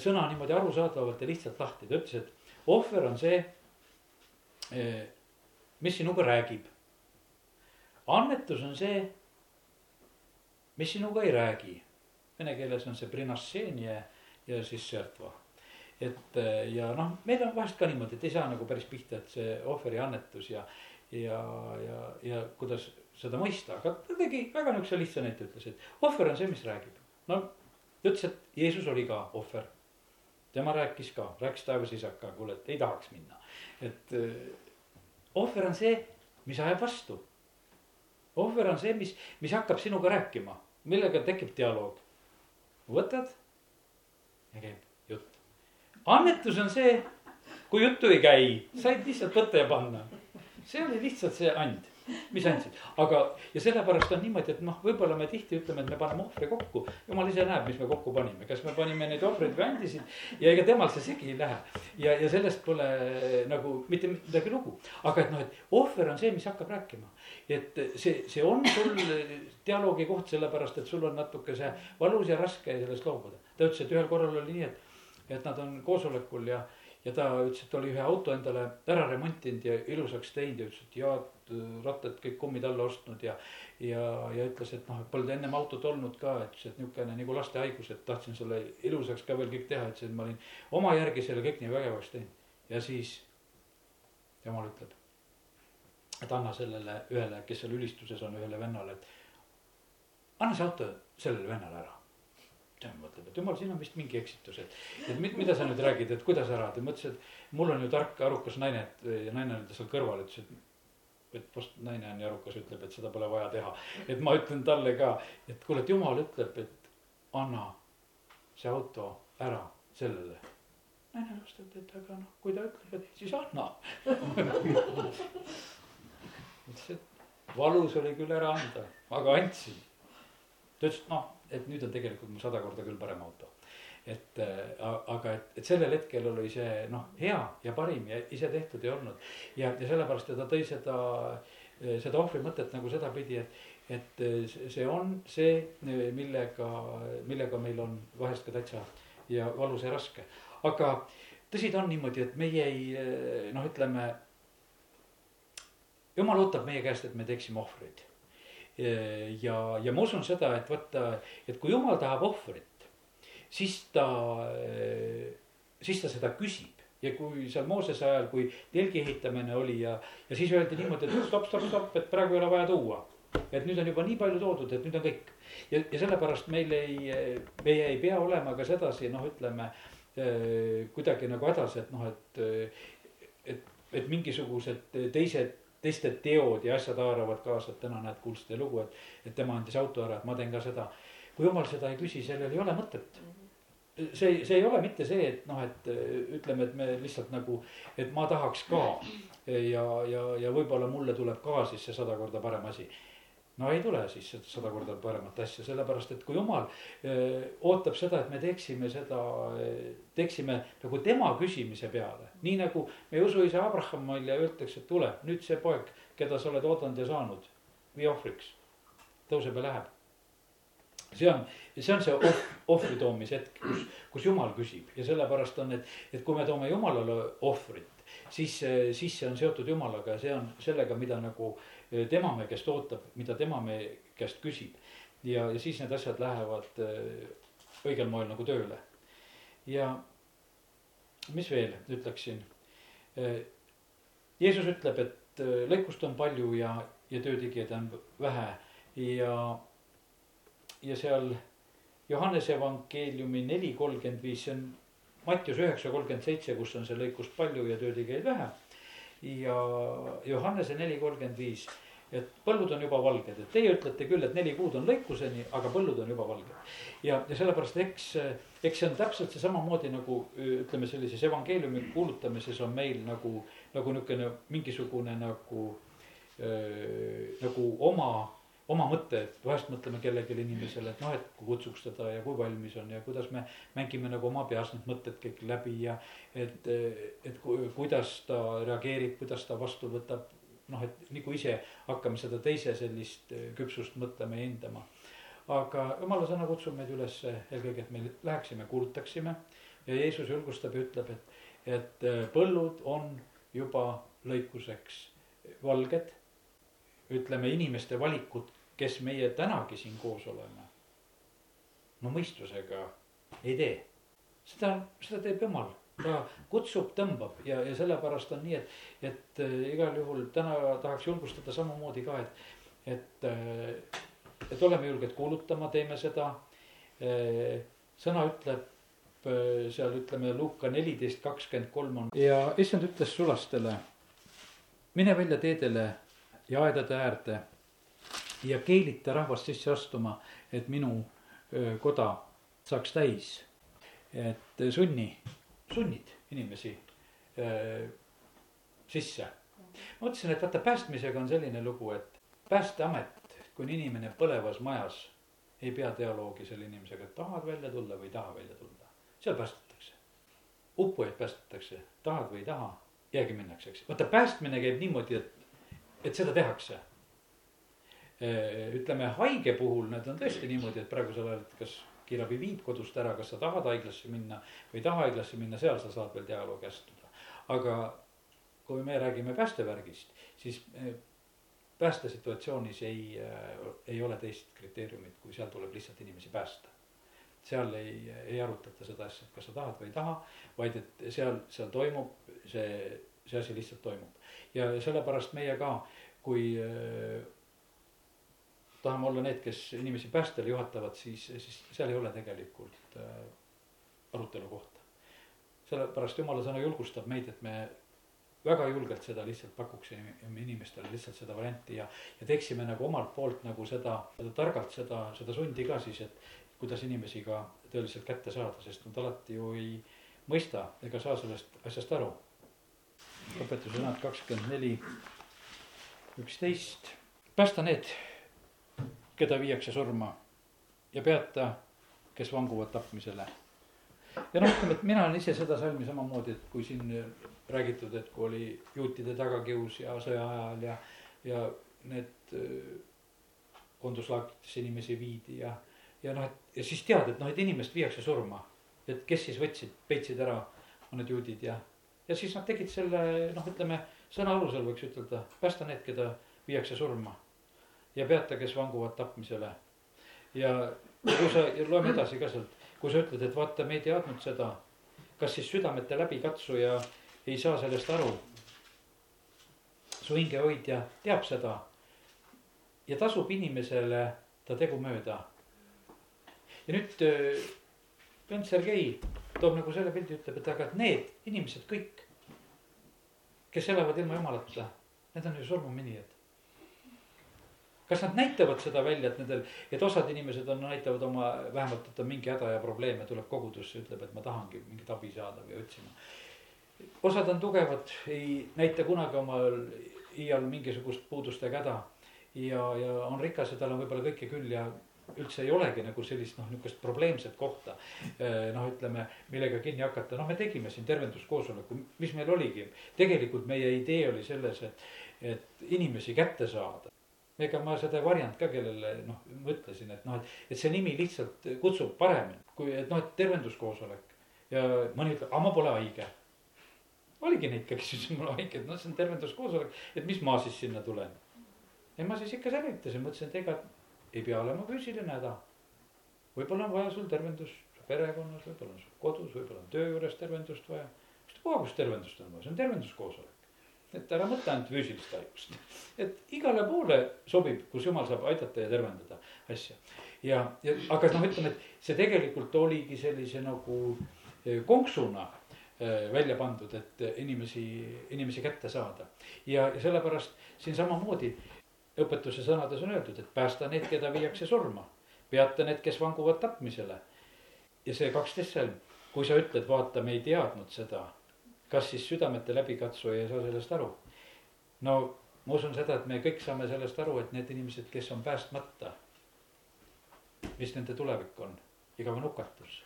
sõna niimoodi arusaadavalt ja lihtsalt lahti, ta ütles, et ohver on see, eh, mis sinuga räägib. annetus on see, mis sinuga ei räägi. Vene keeles on see prinassenie ja siis sertva. et eh, ja noh, meil on vahest ka niimoodi, et ei saa nagu päris pihta, et see ohveri annetus ja, ja, ja, ja kuidas seda mõista, aga ta tegi väga niisuguse lihtsa näite, ütles, et ohver on see, mis räägib. no ta ütles, et Jeesus oli ka ohver. tema rääkis ka, rääkis taevas isaga, kuule, et ei tahaks minna. et öö, ohver on see, mis ajab vastu. ohver on see, mis, mis hakkab sinuga rääkima, millega tekib dialoog. võtad ja käib jutt. annetus on see, kui juttu ei käi, said lihtsalt võtta ja panna. See oli lihtsalt see and mis andsid, aga ja sellepärast on niimoodi, et noh, võib-olla me tihti ütleme, et me paneme ohvri kokku. jumal ise näeb, mis me kokku panime, kas me panime neid ohvreid või andisid ja ega temal see segi ei lähe. ja, ja sellest pole nagu mitte midagi lugu, aga et noh, et ohver on see, mis hakkab rääkima. et see, see on sul dialoogi koht, sellepärast et sul on natuke see valus ja raske sellest loobuda. ta ütles, et ühel korral oli nii, et, et nad on koosolekul ja ja ta ütles, et oli ühe auto endale ära remontinud ja ilusaks teinud ja ütles, et jaad, rattad kõik kummid alla ostnud ja. ja, ja ütles, et noh, et polnud ennem autot olnud ka, ütles, et niisugune nagu laste haigus, et tahtsin selle ilusaks ka veel kõik teha, ütles, et ma olin oma järgi selle kõik nii vägevaks teinud. ja siis jumal ütleb, et anna sellele ühele, kes seal ülistuses on, ühele vennale, et anna see auto sellele vennale ära tema mõtleb, et jumal, siin on vist mingi eksitus, et, et mida sa nüüd räägid, et kuidas ära, ta mõtles, et mul on ju tark, arukas naine, et ja naine oli seal kõrval, ütles, et. et vast naine on nii arukas, ütleb, et seda pole vaja teha. et ma ütlen talle ka, et kuule, et jumal ütleb, et anna see auto ära sellele. naine vastab, et aga noh, kui ta ütleb, et siis anna ütles, et valus oli küll ära anda, aga andsin. ta ütles, et noh et nüüd on tegelikult mul sada korda küll parem auto. et äh, aga et, et sellel hetkel oli see noh, hea ja parim ja ise tehtud ei olnud. ja, ja sellepärast ta tõi seda, äh, seda ohvri mõtet nagu sedapidi, et, et äh, see on see, millega, millega meil on vahest ka täitsa ja valus ja raske. aga tõsi ta on niimoodi, et meie ei noh, ütleme. jumal ootab meie käest, et me teeksime ohvreid. Ja, ja ma usun seda, et vaata, et kui jumal tahab ohvrit, siis ta, siis ta seda küsib ja kui seal Moosese ajal, kui telgi ehitamine oli ja, ja siis öeldi niimoodi, et stopp, stopp, stopp, et praegu ei ole vaja tuua. et nüüd on juba nii palju toodud, et nüüd on kõik. ja, ja sellepärast meil ei, meie ei pea olema ka sedasi, noh, ütleme kuidagi nagu hädas, et noh, et, et, et mingisugused teised teiste teod ja asjad haaravad kaasa, et täna näed, kuulsite lugu, et, et tema andis auto ära, et ma teen ka seda. kui jumal seda ei küsi, sellel ei ole mõtet see, see ei ole mitte see, et noh, et ütleme, et me lihtsalt nagu, et ma tahaks ka. ja, ja, ja võib-olla mulle tuleb ka siis see sada korda parem asi. No ei tule siis sada korda paremat asja, sellepärast et kui jumal öö, ootab seda, et me teeksime seda, teeksime nagu tema küsimise peale. nii nagu meie usuisa Abrahamil ja öeldakse, et tule nüüd see poeg, keda sa oled oodanud ja saanud, vii ohvriks. tõuseb ja läheb see on, see on see ohv, ohvri toomise hetk, kus, kus jumal küsib ja sellepärast on, et, et kui me toome jumalale ohvrit, siis, siis see on seotud jumalaga ja see on sellega, mida nagu tema meie käest ootab, mida tema meie käest küsib. ja, ja siis need asjad lähevad õigel moel nagu tööle. ja mis veel ütleksin? Jeesus ütleb, et lõikust on palju ja, ja töötegijaid on vähe ja ja seal Johannese evangeeliumi neli kolmkümmend viis, see on Mattius üheksa kolmkümmend seitse, kus on see lõikus palju ja töötegijaid vähe. Ja Johannese neli kolmkümmend viis, et põllud on juba valged, et teie ütlete küll, et neli kuud on lõikuseni, aga põllud on juba valged. ja, ja sellepärast eks, eks see on täpselt see samamoodi nagu ütleme, sellises evangeeliumi kuulutamises on meil nagu, nagu niisugune mingisugune nagu äh,, nagu oma oma mõte, et vahest mõtleme kellelegi inimesele, et noh, et kui kutsuks teda ja kui valmis on ja kuidas me mängime nagu oma peas need mõtted kõik läbi ja et, et kuidas ta reageerib, kuidas ta vastu võtab. noh, et nagu ise hakkame seda teise sellist küpsust mõtlema ja hindama. aga jumala sõna kutsub meid üles eelkõige, et me läheksime, kuulutaksime ja Jeesus julgustab ja ütleb, et, et põllud on juba lõikuseks valged ütleme, inimeste valikud kes meie tänagi siin koos oleme, no mõistusega ei tee. seda, seda teeb jumal, ta kutsub, tõmbab ja, ja sellepärast on nii, et, et äh, igal juhul täna tahaks julgustada samamoodi ka, et, et äh,, et oleme julged kuulutama, teeme seda äh,. sõna ütleb seal ütleme Luuka neliteist kakskümmend kolm on ja issand ütles sulastele, mine välja teedele ja aedade äärde ja keelita rahvast sisse astuma, et minu koda saaks täis. et sunni, sunnid inimesi öö, sisse. ma mõtlesin, et vaata päästmisega on selline lugu, et päästeamet, kui on inimene põlevas majas, ei pea dialoogi selle inimesega, et tahad välja tulla või ei taha välja tulla. seal päästetakse, uppujaid päästetakse, tahad või ei taha, jäägi minnakse, eks. vaata päästmine käib niimoodi, et, et seda tehakse ütleme haige puhul need on tõesti niimoodi, et praegusel ajal, et kas kiirabi viib kodust ära, kas sa tahad haiglasse minna või ei taha haiglasse minna, seal sa saad veel dialoogi astuda. aga kui me räägime päästevärgist, siis äh, päästesituatsioonis ei, äh, ei ole teist kriteeriumit, kui seal tuleb lihtsalt inimesi päästa. seal ei, ei arutata seda asja, et kas sa tahad või ei taha, vaid et seal, seal toimub see, see asi lihtsalt toimub. ja sellepärast meie ka, kui tahame olla need, kes inimesi päästele juhatavad, siis, siis seal ei ole tegelikult äh, arutelu kohta. sellepärast jumala sõna julgustab meid, et me väga julgelt seda lihtsalt pakuksime inimestele lihtsalt seda varianti ja, ja teeksime nagu omalt poolt nagu seda, seda targalt seda, seda sundi ka siis, et kuidas inimesi ka tõeliselt kätte saada, sest nad alati ju ei mõista ega saa sellest asjast aru. õpetussõnad kakskümmend neli, üksteist, päästa need keda viiakse surma ja peata, kes vanguvad tapmisele. ja noh, ütleme, et mina olen ise seda salmi samamoodi, et kui siin räägitud, et kui oli juutide tagakius ja sõja ajal ja, ja need äh, koonduslaagritesse inimesi viidi ja, ja noh, et ja siis tead, et noh, et inimest viiakse surma. et kes siis võtsid, peitsid ära on need juudid ja, ja siis nad tegid selle noh, ütleme sõna alusel võiks ütelda, päästa need, keda viiakse surma ja peata, kes vanguvad tapmisele. ja kui sa, loeme edasi ka sealt, kui sa ütled, et vaata, me ei teadnud seda, kas siis südamete läbikatsuja ei saa sellest aru. su hingehoidja teab seda ja tasub inimesele ta tegu mööda. ja nüüd Bent äh, Sergei toob nagu selle pildi, ütleb, et aga et need inimesed kõik, kes elavad ilma jumalata, need on ju surmaminijad kas nad näitavad seda välja, et nendel, et osad inimesed on, näitavad oma, vähemalt, et on mingi häda ja probleem ja tuleb kogudusse, ütleb, et ma tahangi mingit abi saada või otsima. osad on tugevad, ei näita kunagi omal iial mingisugust puudust ega häda. ja, ja on rikas ja tal on võib-olla kõike küll ja üldse ei olegi nagu sellist noh, niisugust probleemset kohta. noh, ütleme, millega kinni hakata, noh, me tegime siin tervenduskoosoleku, mis meil oligi. tegelikult meie idee oli selles, et, et inimesi kätte saada ega ma seda ei varjanud ka kellele noh, mõtlesin, et noh, et, et see nimi lihtsalt kutsub paremini, kui et noh, et tervenduskoosolek. ja mõni ütleb, aga ma pole haige. oligi neid, kes ütlesid mulle haige, et noh, see on tervenduskoosolek, et mis ma siis sinna tulen. ja ma siis ikka säilitasin, mõtlesin, et ega ei pea olema füüsiline häda. võib-olla on vaja sul tervendust perekonnas, võib-olla on sul kodus, võib-olla on töö juures tervendust vaja. ükstapuha, kus tervendust on vaja, see on tervenduskoosolek et ära mõtle ainult füüsilist haigust. et igale poole sobib, kus jumal saab aidata ja tervendada asja. ja, ja aga noh, ütleme, et see tegelikult oligi sellise nagu eh, konksuna eh, välja pandud, et inimesi, inimesi kätte saada. ja, ja sellepärast siin samamoodi õpetuse sõnades on öeldud, et päästa need, keda viiakse surma. peata need, kes vanguvad tapmisele. ja see kaksteist salm, kui sa ütled, vaata, me ei teadnud seda kas siis südamete läbikatsuja ei saa sellest aru? no ma usun seda, et me kõik saame sellest aru, et need inimesed, kes on päästmata, mis nende tulevik on, igavene hukatus.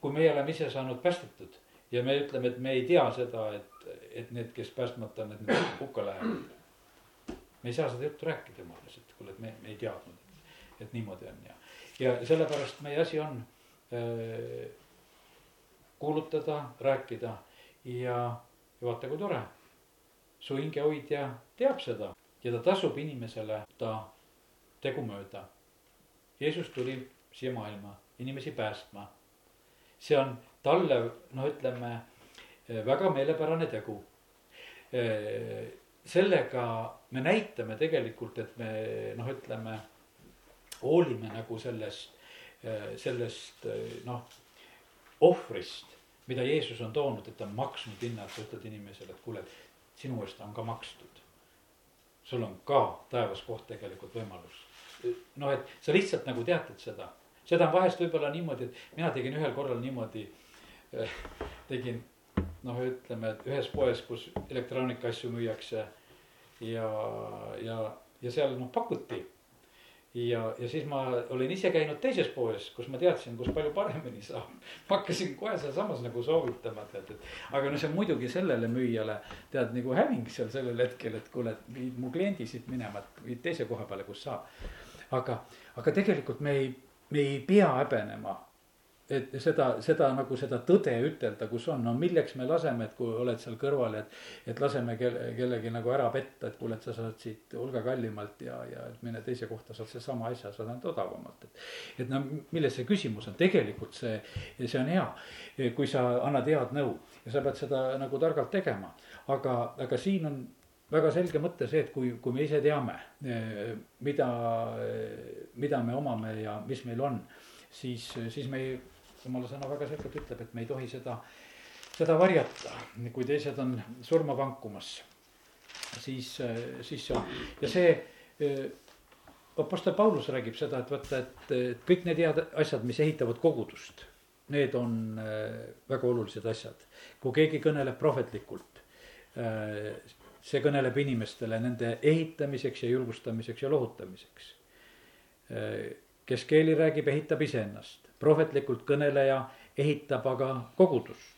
kui meie oleme ise saanud päästetud ja me ütleme, et me ei tea seda, et, et need, kes päästmata on, et need hukka lähevad. me ei saa seda juttu rääkida jumales, et kuule, et me, me ei teadnud, et niimoodi on ja, ja sellepärast meie asi on öö, äh, kuulutada, rääkida ja, ja vaata, kui tore. su hingehoidja teab seda ja ta tasub inimesele ta tegu mööda. Jeesus tuli siia maailma inimesi päästma. see on talle, noh, ütleme väga meelepärane tegu. sellega me näitame tegelikult, et me noh, ütleme hoolime nagu sellest, sellest noh ohvrist mida Jeesus on toonud, et ta on maksnud hinna, et sa ütled inimesele, et kuule, et sinu eest on ka makstud. sul on ka taevas koht tegelikult võimalus. noh, et sa lihtsalt nagu teatad seda, seda on vahest võib-olla niimoodi, et mina tegin ühel korral niimoodi, eh, tegin noh, ütleme, et ühes poes, kus elektroonikaasju müüakse ja, ja, ja seal noh pakuti ja, ja siis ma olin ise käinud teises poes, kus ma teadsin, kus palju paremini saab. ma hakkasin kohe sealsamas nagu soovitama, tead, et aga no see muidugi sellele müüjale tead nagu häving seal sellel hetkel, et kuule, et viid mu kliendi siit minema, et viid teise koha peale, kus saab. aga, aga tegelikult me ei, me ei pea häbenema et seda, seda nagu seda tõde ütelda, kus on, no milleks me laseme, et kui oled seal kõrval, et. et laseme kelle, kellegi nagu ära petta, et kuule, et sa saad siit hulga kallimalt ja, ja et mine teise kohta saad sedasama asja, saad ainult odavamalt, et. et no milles see küsimus on, tegelikult see, see on hea, kui sa annad head nõu ja sa pead seda nagu targalt tegema. aga, aga siin on väga selge mõte see, et kui, kui me ise teame, mida, mida me omame ja mis meil on, siis, siis me ei jumala sõna väga selgelt ütleb, et me ei tohi seda, seda varjata, kui teised on surma vankumas. siis, siis see on ja see Apostel Paulus räägib seda, et vaata, et kõik need head asjad, mis ehitavad kogudust, need on väga olulised asjad. kui keegi kõneleb prohvetlikult, see kõneleb inimestele nende ehitamiseks ja julgustamiseks ja lohutamiseks. kes keeli räägib, ehitab iseennast prohvetlikult kõneleja ehitab aga kogudust.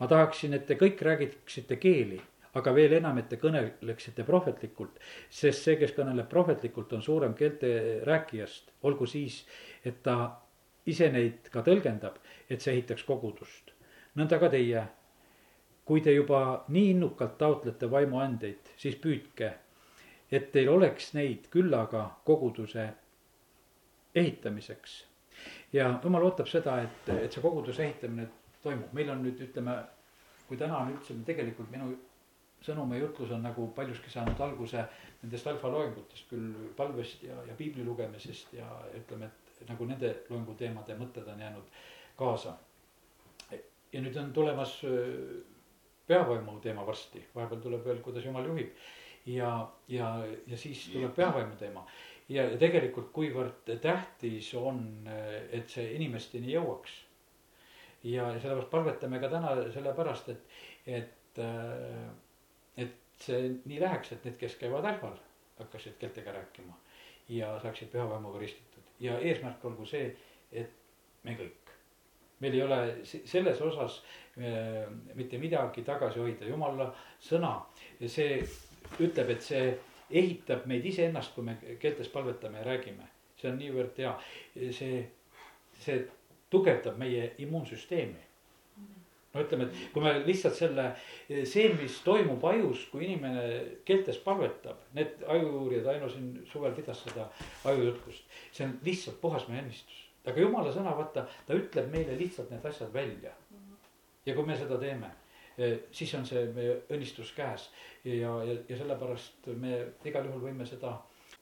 ma tahaksin, et te kõik räägiksite keeli, aga veel enam, et te kõneleksite prohvetlikult, sest see, kes kõneleb prohvetlikult, on suurem keelte rääkijast, olgu siis, et ta ise neid ka tõlgendab, et see ehitaks kogudust. nõnda ka teie, kui te juba nii innukalt taotlete vaimuandeid, siis püüdke, et teil oleks neid küllaga koguduse ehitamiseks. Ja jumal ootab seda, et, et see koguduse ehitamine toimub, meil on nüüd ütleme, kui täna on üldse tegelikult minu sõnum ja jutlus on nagu paljuski saanud alguse nendest alfa loengutest, küll palvest ja, ja piibli lugemisest ja ütleme, et nagu nende loenguteemade mõtted on jäänud kaasa. ja nüüd on tulemas peavaimu teema varsti, vahepeal tuleb veel, kuidas jumal juhib. ja, ja, ja siis tuleb peavaimu teema ja, ja tegelikult, kuivõrd tähtis on, et see inimesteni jõuaks. ja, sellepärast palvetame ka täna sellepärast, et, et, et see nii läheks, et need, kes käivad ähval, hakkasid keeltega rääkima ja saaksid pühavaimuga ristitud. Ja eesmärk olgu see, et me kõik. Meil ei ole selles osas äh, mitte midagi tagasi hoida, jumala sõna, see ütleb, et see ehitab meid iseennast, kui me keeltes palvetame ja räägime. see on niivõrd hea, see, see tugevdab meie immuunsüsteemi. no ütleme, et kui me lihtsalt selle, see, mis toimub ajus, kui inimene keeltes palvetab, need ajuuurijad, Aino siin suvel pidas seda ajujutlust, see on lihtsalt puhas meie õnnistus aga jumala sõna, vaata, ta ütleb meile lihtsalt need asjad välja. ja kui me seda teeme, siis on see meie õnnistus käes ja, ja, ja sellepärast me igal juhul võime seda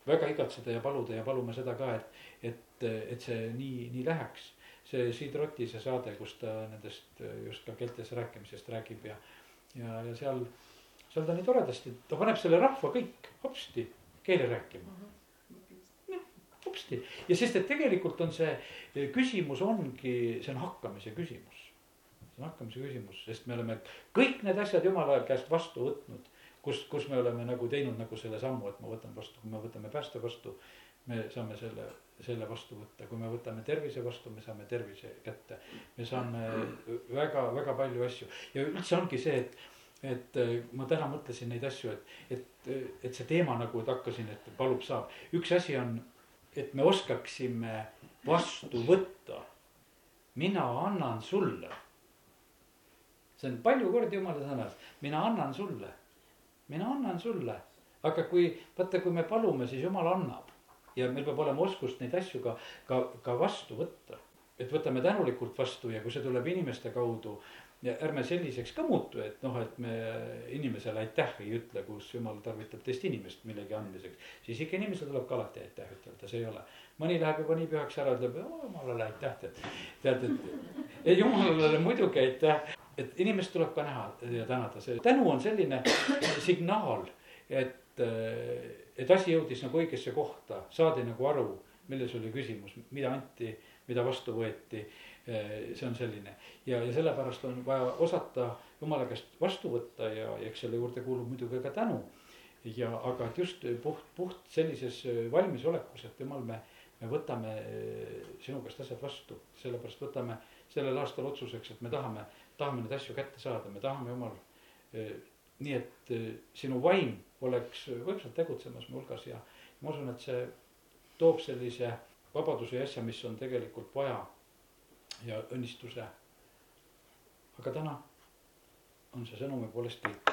väga igatseda ja paluda ja palume seda ka, et, et, et see nii, nii läheks. see Siid Roti see saade, kus ta nendest just ka keeltes rääkimisest räägib ja, ja, ja seal, seal ta nii toredasti, ta paneb selle rahva kõik hopsti keele rääkima mm. -hmm hopsti ja sest, et tegelikult on see küsimus ongi, see on hakkamise küsimus. On hakkamise küsimus, sest me oleme kõik need asjad jumala käest vastu võtnud. kus, kus me oleme nagu teinud nagu selle sammu, et ma võtan vastu, kui me võtame pääste vastu. me saame selle, selle vastu võtta, kui me võtame tervise vastu, me saame tervise kätte. me saame väga-väga palju asju ja üldse ongi see, et et eh, ma täna mõtlesin neid asju, et, et, et see teema nagu, et hakkasin, et palub, saab. üks asi on et me oskaksime vastu võtta. mina annan sulle. See on palju kordi jumala sõnas, mina annan sulle, mina annan sulle. aga kui, vaata, kui me palume, siis jumal annab ja meil peab olema oskust neid asju ka, ka, ka vastu võtta. et võtame tänulikult vastu ja kui see tuleb inimeste kaudu ärme selliseks ka muutu, et noh, et me inimesele aitäh ei ütle, kus jumal tarvitab teist inimest millegi andmiseks. siis ikka inimesele tuleb ka alati aitäh ütelda, see ei ole. mõni läheb juba nii pühaks ära, ütleb jumalale aitäh, tead. tead, et jumalale muidugi aitäh, et inimest tuleb ka näha ja tänada, see tänu on selline signaal, et, et asi jõudis nagu õigesse kohta, saadi nagu aru, milles oli küsimus, mida anti, mida vastu võeti Eh, see on selline. Ja, ja sellepärast on vaja osata jumala käest vastu võtta ja, ja eks selle juurde kuulub muidugi ka tänu. ja aga et just puht, puht sellises valmisolekus, et jumal, me, me võtame eh, sinu käest asjad vastu, sellepärast võtame sellel aastal otsuseks, et me tahame, tahame neid asju kätte saada, me tahame jumal. Eh, nii et sinu vaim oleks võimsalt tegutsemas mu hulgas ja ma usun, et see toob sellise vabaduse ja asja, mis on tegelikult vaja ja õnnistuse. aga täna on see sõnumi poolest kõik.